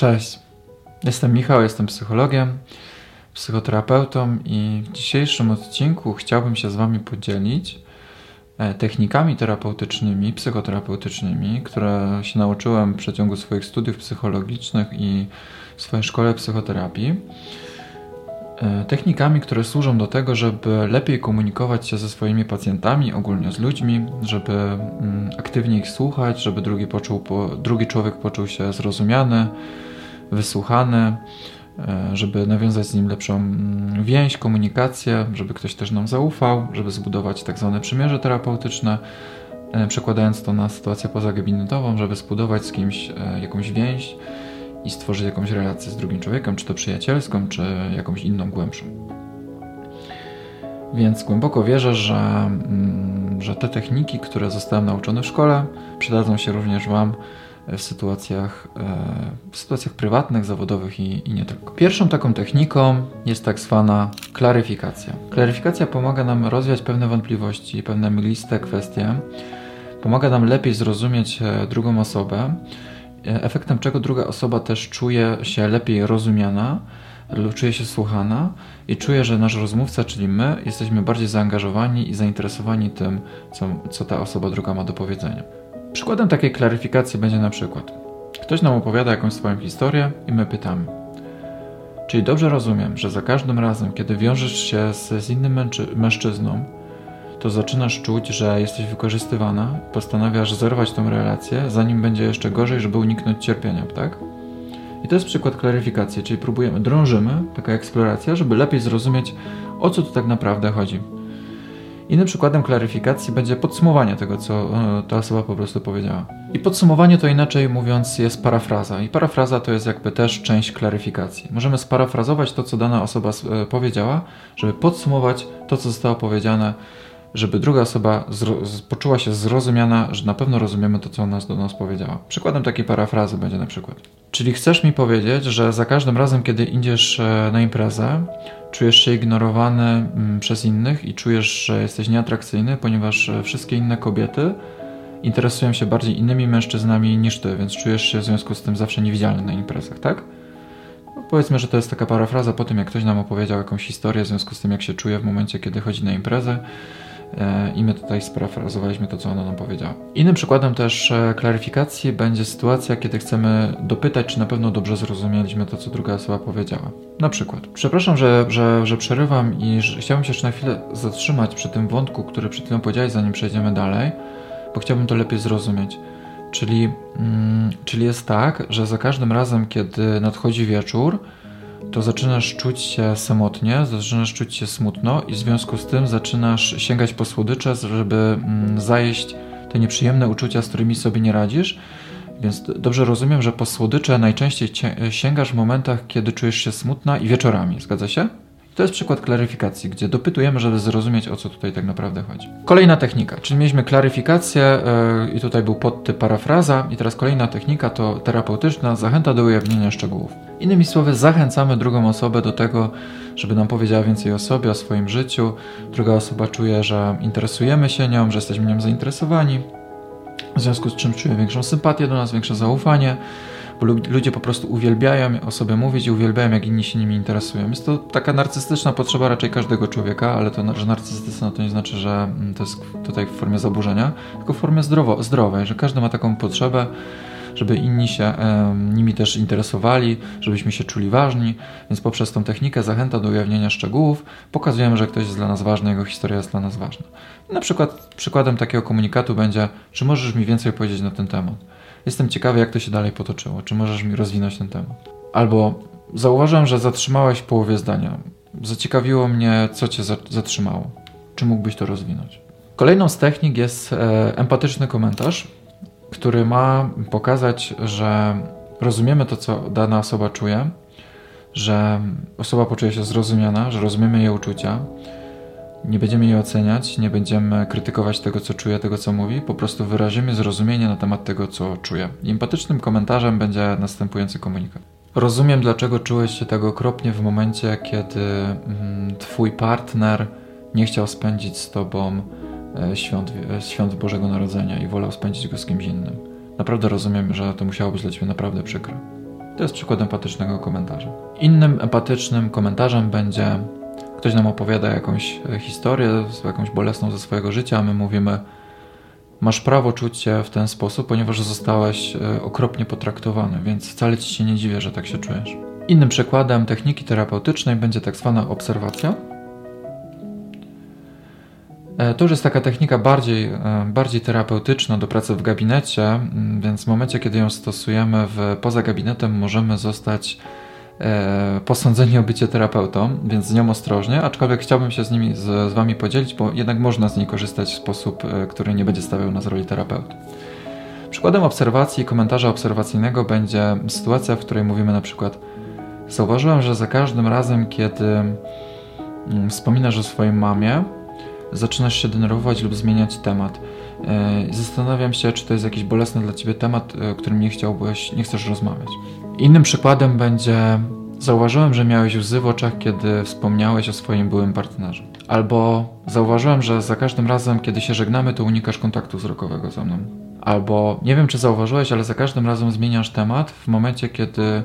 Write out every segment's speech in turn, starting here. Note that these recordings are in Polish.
Cześć. Jestem Michał, jestem psychologiem, psychoterapeutą i w dzisiejszym odcinku chciałbym się z Wami podzielić e, technikami terapeutycznymi, psychoterapeutycznymi, które się nauczyłem w przeciągu swoich studiów psychologicznych i w swojej szkole psychoterapii. E, technikami, które służą do tego, żeby lepiej komunikować się ze swoimi pacjentami, ogólnie z ludźmi, żeby mm, aktywnie ich słuchać, żeby drugi, poczuł, drugi człowiek poczuł się zrozumiany, wysłuchany, e, żeby nawiązać z nim lepszą mm, więź, komunikację, żeby ktoś też nam zaufał, żeby zbudować tak zwane przymierze terapeutyczne, e, przekładając to na sytuację pozagabinetową, żeby zbudować z kimś jakąś więź i stworzyć jakąś relację z drugim człowiekiem, czy to przyjacielską, czy jakąś inną głębszą. Więc głęboko wierzę, że, mm, że te techniki, które zostałem nauczony w szkole, przydadzą się również Wam w sytuacjach, e, w sytuacjach prywatnych, zawodowych i, i nie tylko. Pierwszą taką techniką jest tak zwana klaryfikacja. Klaryfikacja pomaga nam rozwiać pewne wątpliwości, pewne mgliste kwestie, pomaga nam lepiej zrozumieć e, drugą osobę E, efektem czego druga osoba też czuje się lepiej rozumiana czuje się słuchana i czuje, że nasz rozmówca, czyli my, jesteśmy bardziej zaangażowani i zainteresowani tym, co, co ta osoba druga ma do powiedzenia. Przykładem takiej klaryfikacji będzie na przykład ktoś nam opowiada jakąś swoją historię i my pytamy. Czyli dobrze rozumiem, że za każdym razem, kiedy wiążesz się z, z innym mężczyzną, to zaczynasz czuć, że jesteś wykorzystywana, postanawiasz zerwać tą relację, zanim będzie jeszcze gorzej, żeby uniknąć cierpienia, tak? I to jest przykład klaryfikacji, czyli próbujemy, drążymy, taka eksploracja, żeby lepiej zrozumieć, o co tu tak naprawdę chodzi. Innym przykładem klaryfikacji będzie podsumowanie tego, co e, ta osoba po prostu powiedziała. I podsumowanie to inaczej mówiąc jest parafraza. I parafraza to jest jakby też część klaryfikacji. Możemy sparafrazować to, co dana osoba e, powiedziała, żeby podsumować to, co zostało powiedziane żeby druga osoba poczuła się zrozumiana, że na pewno rozumiemy to, co ona do nas powiedziała. Przykładem takiej parafrazy będzie na przykład. Czyli chcesz mi powiedzieć, że za każdym razem, kiedy idziesz e, na imprezę, czujesz się ignorowany mm, przez innych i czujesz, że jesteś nieatrakcyjny, ponieważ e, wszystkie inne kobiety interesują się bardziej innymi mężczyznami niż ty, więc czujesz się w związku z tym zawsze niewidzialny na imprezach, tak? No powiedzmy, że to jest taka parafraza po tym, jak ktoś nam opowiedział jakąś historię w związku z tym, jak się czuje w momencie, kiedy chodzi na imprezę i my tutaj sparafrazowaliśmy to, co ona nam powiedziała. Innym przykładem też e, klaryfikacji będzie sytuacja, kiedy chcemy dopytać, czy na pewno dobrze zrozumieliśmy to, co druga osoba powiedziała. Na przykład, przepraszam, że, że, że przerywam i że chciałbym się jeszcze na chwilę zatrzymać przy tym wątku, który przed chwilą powiedziałeś, zanim przejdziemy dalej, bo chciałbym to lepiej zrozumieć. Czyli, mm, czyli jest tak, że za każdym razem, kiedy nadchodzi wieczór, to zaczynasz czuć się samotnie, zaczynasz czuć się smutno i w związku z tym zaczynasz sięgać po słodycze, żeby mm, zajeść te nieprzyjemne uczucia, z którymi sobie nie radzisz. Więc dobrze rozumiem, że po słodycze najczęściej sięgasz w momentach, kiedy czujesz się smutna i wieczorami. Zgadza się? To jest przykład klaryfikacji, gdzie dopytujemy, żeby zrozumieć, o co tutaj tak naprawdę chodzi. Kolejna technika, czyli mieliśmy klaryfikację yy, i tutaj był podtyp parafraza i teraz kolejna technika to terapeutyczna zachęta do ujawnienia szczegółów. Innymi słowy, zachęcamy drugą osobę do tego, żeby nam powiedziała więcej o sobie, o swoim życiu. Druga osoba czuje, że interesujemy się nią, że jesteśmy nią zainteresowani, w związku z czym czuje większą sympatię do nas, większe zaufanie bo ludzie po prostu uwielbiają o sobie mówić i uwielbiają, jak inni się nimi interesują. Jest to taka narcystyczna potrzeba raczej każdego człowieka, ale to, że narcystyczna to nie znaczy, że mm, to jest tutaj w formie zaburzenia, tylko w formie zdrowo, zdrowej, że każdy ma taką potrzebę, żeby inni się nimi też interesowali, żebyśmy się czuli ważni, więc poprzez tą technikę zachęta do ujawnienia szczegółów pokazujemy, że ktoś jest dla nas ważny, jego historia jest dla nas ważna. na przykład przykładem takiego komunikatu będzie, czy możesz mi więcej powiedzieć na ten temat? Jestem ciekawy, jak to się dalej potoczyło. Czy możesz mi rozwinąć ten temat? Albo zauważyłem, że zatrzymałeś w połowie zdania. Zaciekawiło mnie, co cię zatrzymało. Czy mógłbyś to rozwinąć? Kolejną z technik jest e, empatyczny komentarz, który ma pokazać, że rozumiemy to, co dana osoba czuje, że osoba poczuje się zrozumiana, że rozumiemy jej uczucia, nie będziemy jej oceniać, nie będziemy krytykować tego, co czuje, tego, co mówi, po prostu wyrazimy zrozumienie na temat tego, co czuje. Empatycznym komentarzem będzie następujący komunikat. Rozumiem, dlaczego czułeś się tak okropnie w momencie, kiedy mm, twój partner nie chciał spędzić z tobą e, świąt, e, świąt Bożego Narodzenia i wolał spędzić go z kimś innym. Naprawdę rozumiem, że to musiało być dla ciebie naprawdę przykre. To jest przykład empatycznego komentarza. Innym empatycznym komentarzem będzie ktoś nam opowiada jakąś e, historię, jakąś bolesną ze swojego życia, a my mówimy masz prawo czuć się w ten sposób, ponieważ zostałeś e, okropnie potraktowany, więc wcale ci się nie dziwię, że tak się czujesz. Innym przykładem techniki terapeutycznej będzie tak zwana obserwacja. E, to już jest taka technika bardziej, bardziej terapeutyczna do pracy w gabinecie, więc w momencie, kiedy ją stosujemy w, poza gabinetem, możemy zostać posądzeni o bycie terapeutą, więc z nią ostrożnie, aczkolwiek chciałbym się z nimi, z, z Wami podzielić, bo jednak można z niej korzystać w sposób, który nie będzie stawiał nas roli terapeuty. Przykładem obserwacji, komentarza obserwacyjnego będzie sytuacja, w której mówimy na przykład Zauważyłem, że za każdym razem, kiedy mm, wspominasz o swojej mamie, zaczynasz się denerwować lub zmieniać temat. E, zastanawiam się, czy to jest jakiś bolesny dla ciebie temat, o e, którym nie chciałbyś, nie chcesz rozmawiać. Innym przykładem będzie Zauważyłem, że miałeś łzy w oczach, kiedy wspomniałeś o swoim byłym partnerze. Albo zauważyłem, że za każdym razem, kiedy się żegnamy, to unikasz kontaktu wzrokowego ze mną. Albo nie wiem, czy zauważyłeś, ale za każdym razem zmieniasz temat w momencie, kiedy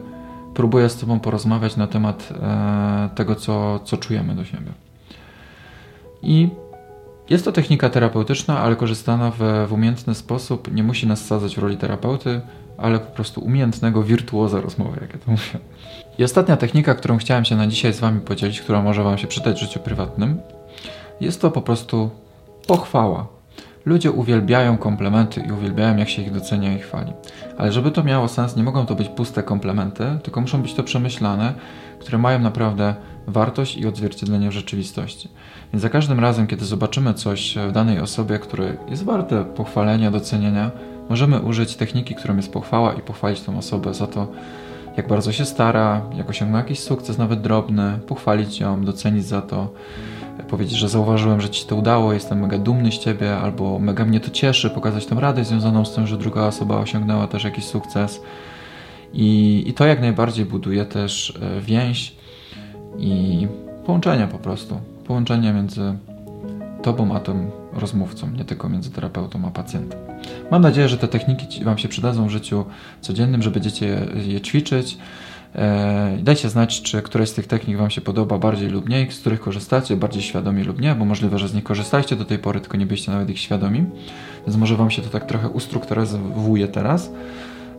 próbuję z Tobą porozmawiać na temat e, tego, co, co czujemy do siebie. I jest to technika terapeutyczna, ale korzystana w, w umiejętny sposób. Nie musi nas sadzać w roli terapeuty, ale po prostu umiejętnego wirtuoza rozmowy, jak ja to mówię. I ostatnia technika, którą chciałem się na dzisiaj z Wami podzielić, która może Wam się przydać w życiu prywatnym, jest to po prostu pochwała. Ludzie uwielbiają komplementy i uwielbiają, jak się ich docenia i chwali. Ale żeby to miało sens, nie mogą to być puste komplementy, tylko muszą być to przemyślane, które mają naprawdę wartość i odzwierciedlenie w rzeczywistości. Więc za każdym razem, kiedy zobaczymy coś w danej osobie, które jest warte pochwalenia, docenienia, możemy użyć techniki, którą jest pochwała i pochwalić tą osobę za to, jak bardzo się stara, jak osiągnął jakiś sukces, nawet drobny, pochwalić ją, docenić za to powiedzieć, że zauważyłem, że ci to udało, jestem mega dumny z ciebie, albo mega mnie to cieszy, pokazać tę radę związaną z tym, że druga osoba osiągnęła też jakiś sukces. I, i to jak najbardziej buduje też e, więź i połączenie po prostu. Połączenie między tobą a tym rozmówcą, nie tylko między terapeutą a pacjentem. Mam nadzieję, że te techniki Wam się przydadzą w życiu codziennym, że będziecie je ćwiczyć. E, dajcie znać, czy któraś z tych technik Wam się podoba bardziej lub mniej, z których korzystacie, bardziej świadomi lub nie, bo możliwe, że z nich korzystaliście do tej pory, tylko nie byliście nawet ich świadomi, więc może Wam się to tak trochę ustrukturyzuje teraz.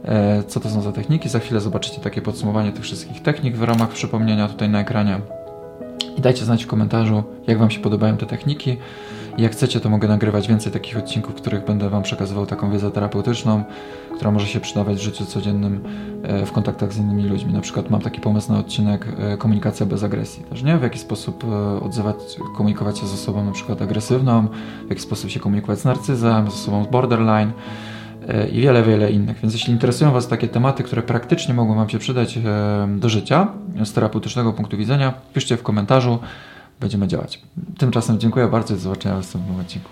E, co to są za techniki? Za chwilę zobaczycie takie podsumowanie tych wszystkich technik w ramach przypomnienia tutaj na ekranie. Dajcie znać w komentarzu, jak Wam się podobają te techniki. Jak chcecie, to mogę nagrywać więcej takich odcinków, w których będę Wam przekazywał taką wiedzę terapeutyczną, która może się przydawać w życiu codziennym e, w kontaktach z innymi ludźmi. Na przykład mam taki pomysł na odcinek e, komunikacja bez agresji. Też nie? W jaki sposób e, odzywać, komunikować się z osobą na przykład agresywną, w jaki sposób się komunikować z narcyzem, z osobą z borderline i wiele, wiele innych. Więc jeśli interesują Was takie tematy, które praktycznie mogą Wam się przydać do życia z terapeutycznego punktu widzenia, piszcie w komentarzu będziemy działać. Tymczasem dziękuję bardzo i do zobaczenia w następnym odcinku.